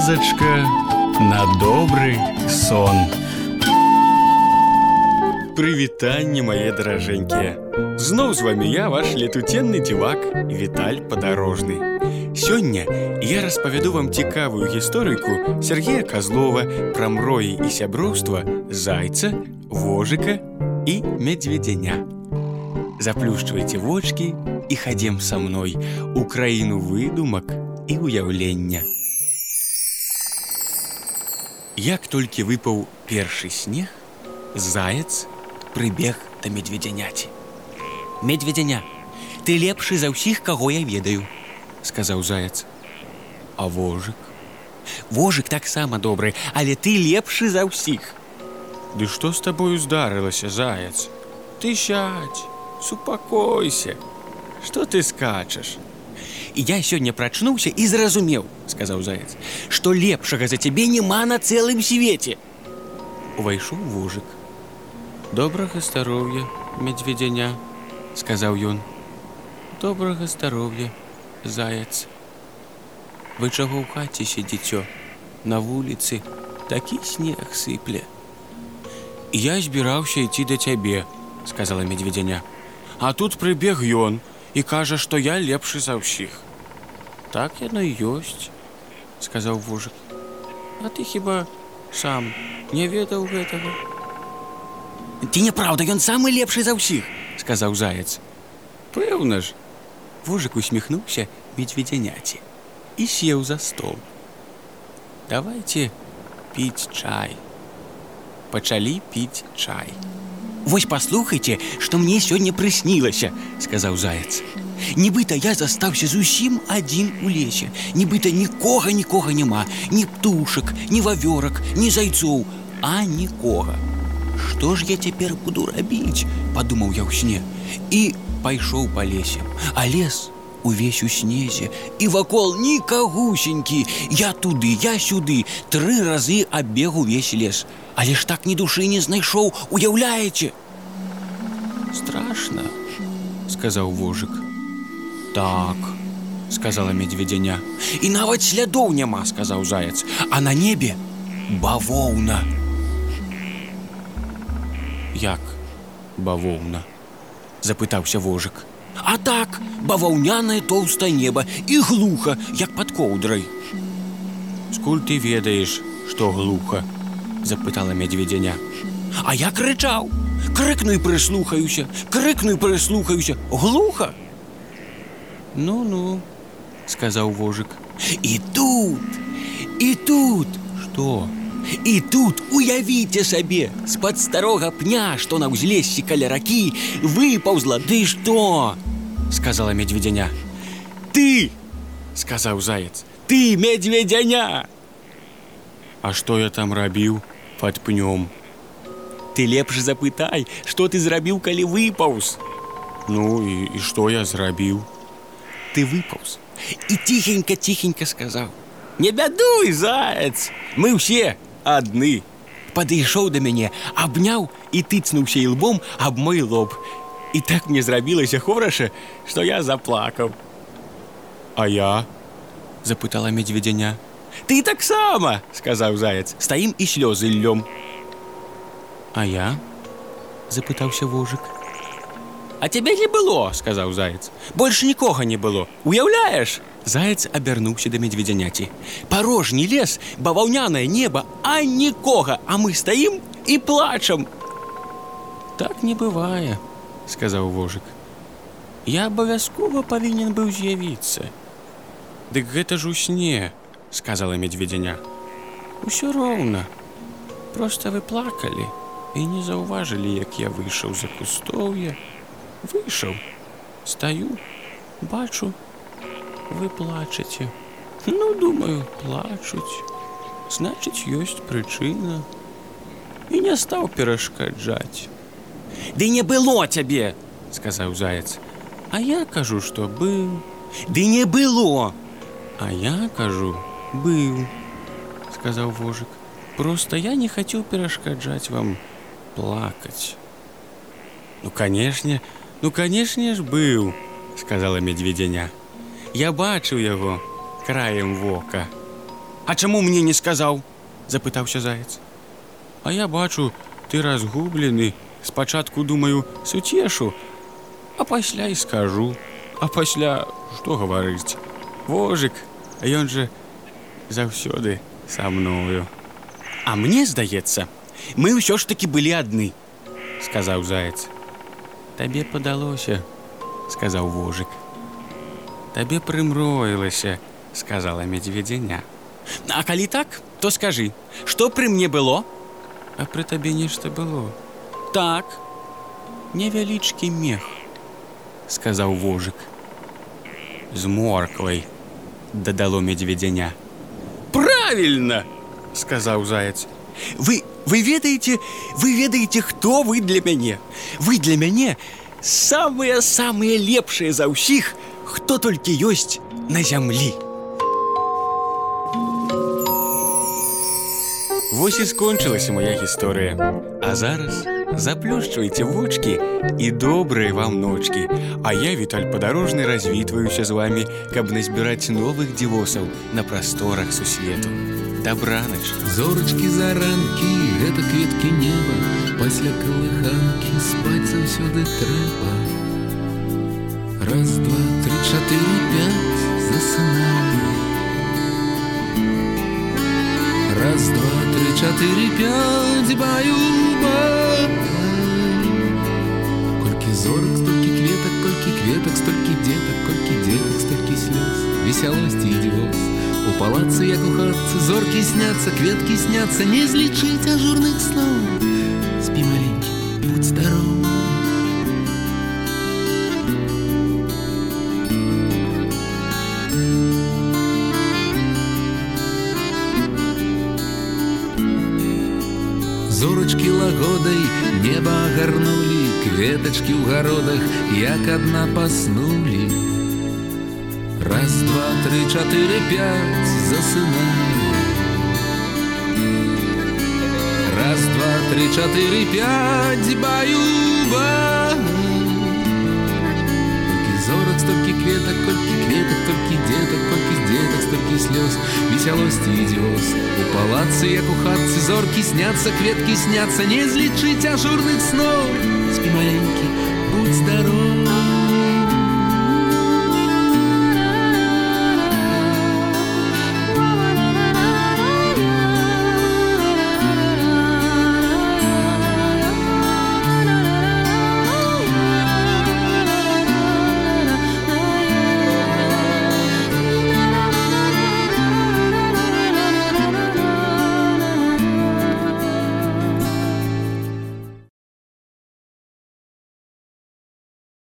Казачка на добрый сон. Прывітанне мае даражэнькія. Зноў з вами я ваш летуценны дзівак Віталь падарожны. Сёння я распавяду вам цікавую гісторыку Сергея Казлова пра мроі і сяброўства зайца, вожыка і медведзяня. Заплюшчвайце вочки і хадзем са мной у краіну выдумак і уяўлення. Як толькі выпаў першы снег, заяц прыбег да медведзяняці. Медведзяня, ты лепшы за ўсіх, каго я ведаю, сказаў заяц. А вожык. Вожык таксама добры, але ты лепшы за ўсіх. Ды што з табою здарылася, заяц? Ты сядь, супакойся. Што ты скачаш? І я сёння прачнуўся і зразумеў, сказаў заяц, што лепшага за цябе няма на цэлым свеце. Увайшоў вожык. Добрага здароўя, медведзяня, сказаў ён. Добрага здароўя, заяц. Вы чаго ў хаце сядзіцё? На вуліцы такі снег сыпле. Я збіраўся ісці да цябе, сказала медведзяня. А тут прыбег ён і кажа, што я лепшы за ўсіх. Так яно і ёсць, сказаў вожык. А ты хіба сам не ведаў гэтага. Ці няправда, ён самы лепшы за ўсіх, сказаў заяц. Пэўна ж, вожык усміхнуўся медведзяняці і сеў за стол. Давайте піць чай. Пачалі піць чай. Вось паслухайце, што мне сёння прыснілася, сказаў заяц. Нібыта я застаўся зусім адзін у лесе. Нібыта нікога нікога няма, ні птушак, ні вавёрак, ні зайцоў, а нікога. Што ж я цяпер буду рабіць, падумаў я ў сне і пайшоў па лесе, а лес увесь у снезе і вакол нікагусенькі я туды я сюды тры разы абег увесь лес але ж так ні душы не знайшоў уяўляеце страшно сказаў вожык так сказала медведзяня і нават слядоў няма сказаў заяц а на небе бавоўна як бавоўна запытаўся вожык А так, баваўнянае тоўстае неба і глуха, як пад коўдрай. Скуль ты ведаеш, што глуха, запытала мядзведзяня. А я крычаў, крыкну і прыслухаюся, крыкну і прыслухаюся, глуха. Ну ну, сказаў вожык. І тут, і тут, што? І тут уявіце сабе, з-пад старога пня, што на ўзлесці каля ракі выпаўзла ды што? сказала медведяня. Ты, сказаў заяц, ты медведяня. А што я там рабіў пад пнём? Ты лепш запытай, што ты зрабіў, калі выпаўз. Ну і, і што я зрабіў? Ты выпаўз і ціхенька ціхенька сказаў: « Не бядуй, заяц, мы ўсе адны. Падышоў да мяне, абняў і тыцнуўся ілбом аб мой лоб. І так мне зрабілася хораша, што я заплакаў. А я запытала медведзяня. Ты таксама, сказаў заяц, стаім і слёзы лём. А я запытаўся вожык. А цябе не было, сказаў заяц. Больш нікога не было. Уяўляеш, Заяц абярнуўся да медведзяняці. Парожні лес, баваўнянае неба, а нікога, а мы стаім і плачам. Так не бывае, Сказаў вожык. Я абавязкова павінен быў з'явіцца. Дык гэта ж у сне, сказала медведзяня. Усё роўна. Проста вы плакалі і не заўважылі, як я выйшаў за кустоўе, выйшаў, стаю, бачу, вы плачаце. Ну, думаю, плачуць. Значыць, ёсць прычына. І не стаў перашкаджаць. Ды не было цябе, сказаў заяц. А я кажу, што быў. Ды не было. А я кажу, быў, сказаў вожык. Просто я не хацеў перашкаджаць вам плакаць. Ну, канешне, ну, канешне ж быў, сказала медведзяня. Я бачыў яго краем вока. А чаму мне не сказаў? запытаўся заяц. А я бачу, ты разгублены. Спачатку думаю, суцешу, а пасля і скажу. А пасля што гаварыць? Вожык, ён жа заўсёды са мною. А мне здаецца, мы ўсё ж такі былі адны, сказаў заяц. Табе падалося, сказаў вожык. Табе прымроілася, сказала медведзяня. А калі так, то скажы, што пры мне было? А пры табе нешта было. Так, невялічкі мех, сказаў вожык. З морквай дадало медведзяня. Правільна, сказаў заяц. Вы вы ведаеце, вы ведаеце, хто вы для мяне. Вы для мяне самыя самыя лепшыя за ўсіх, хто толькі ёсць на зямлі. Вось і скончылася моя гісторыя. А зараз заплюшчвайце вочки і добрыя вам ночкі. А я віталь падарожны развітваюся з вами, каб назбіраць новых дзівосаў на прасторах сусвету. Дабранач. Зорачкі заранкі, гэта кветкі неба, пасля калыханкі спаць заўсёды трэба. Раз, два, три, чатыры, пять, засынаю. Раз, два, три, чатыры, пять, баю-ба. Колькі зорак, столькі кветак, колькі кветак, столькі дзетак, колькі дзетак, столькі слёз, весялосці і дзівоз. У палацы, як у хатцы, зоркі сняцца, кветкі сняцца, не злічыць ажурных сноў. Спі маленькі, будь здоров. агарнулі, кветачкі ў гародах, як адна паснулі. Раз, два, три, чатыры, пять, засынаю. Раз, два, три, чатыры, пять, баю-ба. Колькі дзетак, столькі слёз, весялосці і дзёз. У палацы, як у хатцы, зоркі сняцца, кветкі сняцца, не злічыць ажурных сноў. Спі моя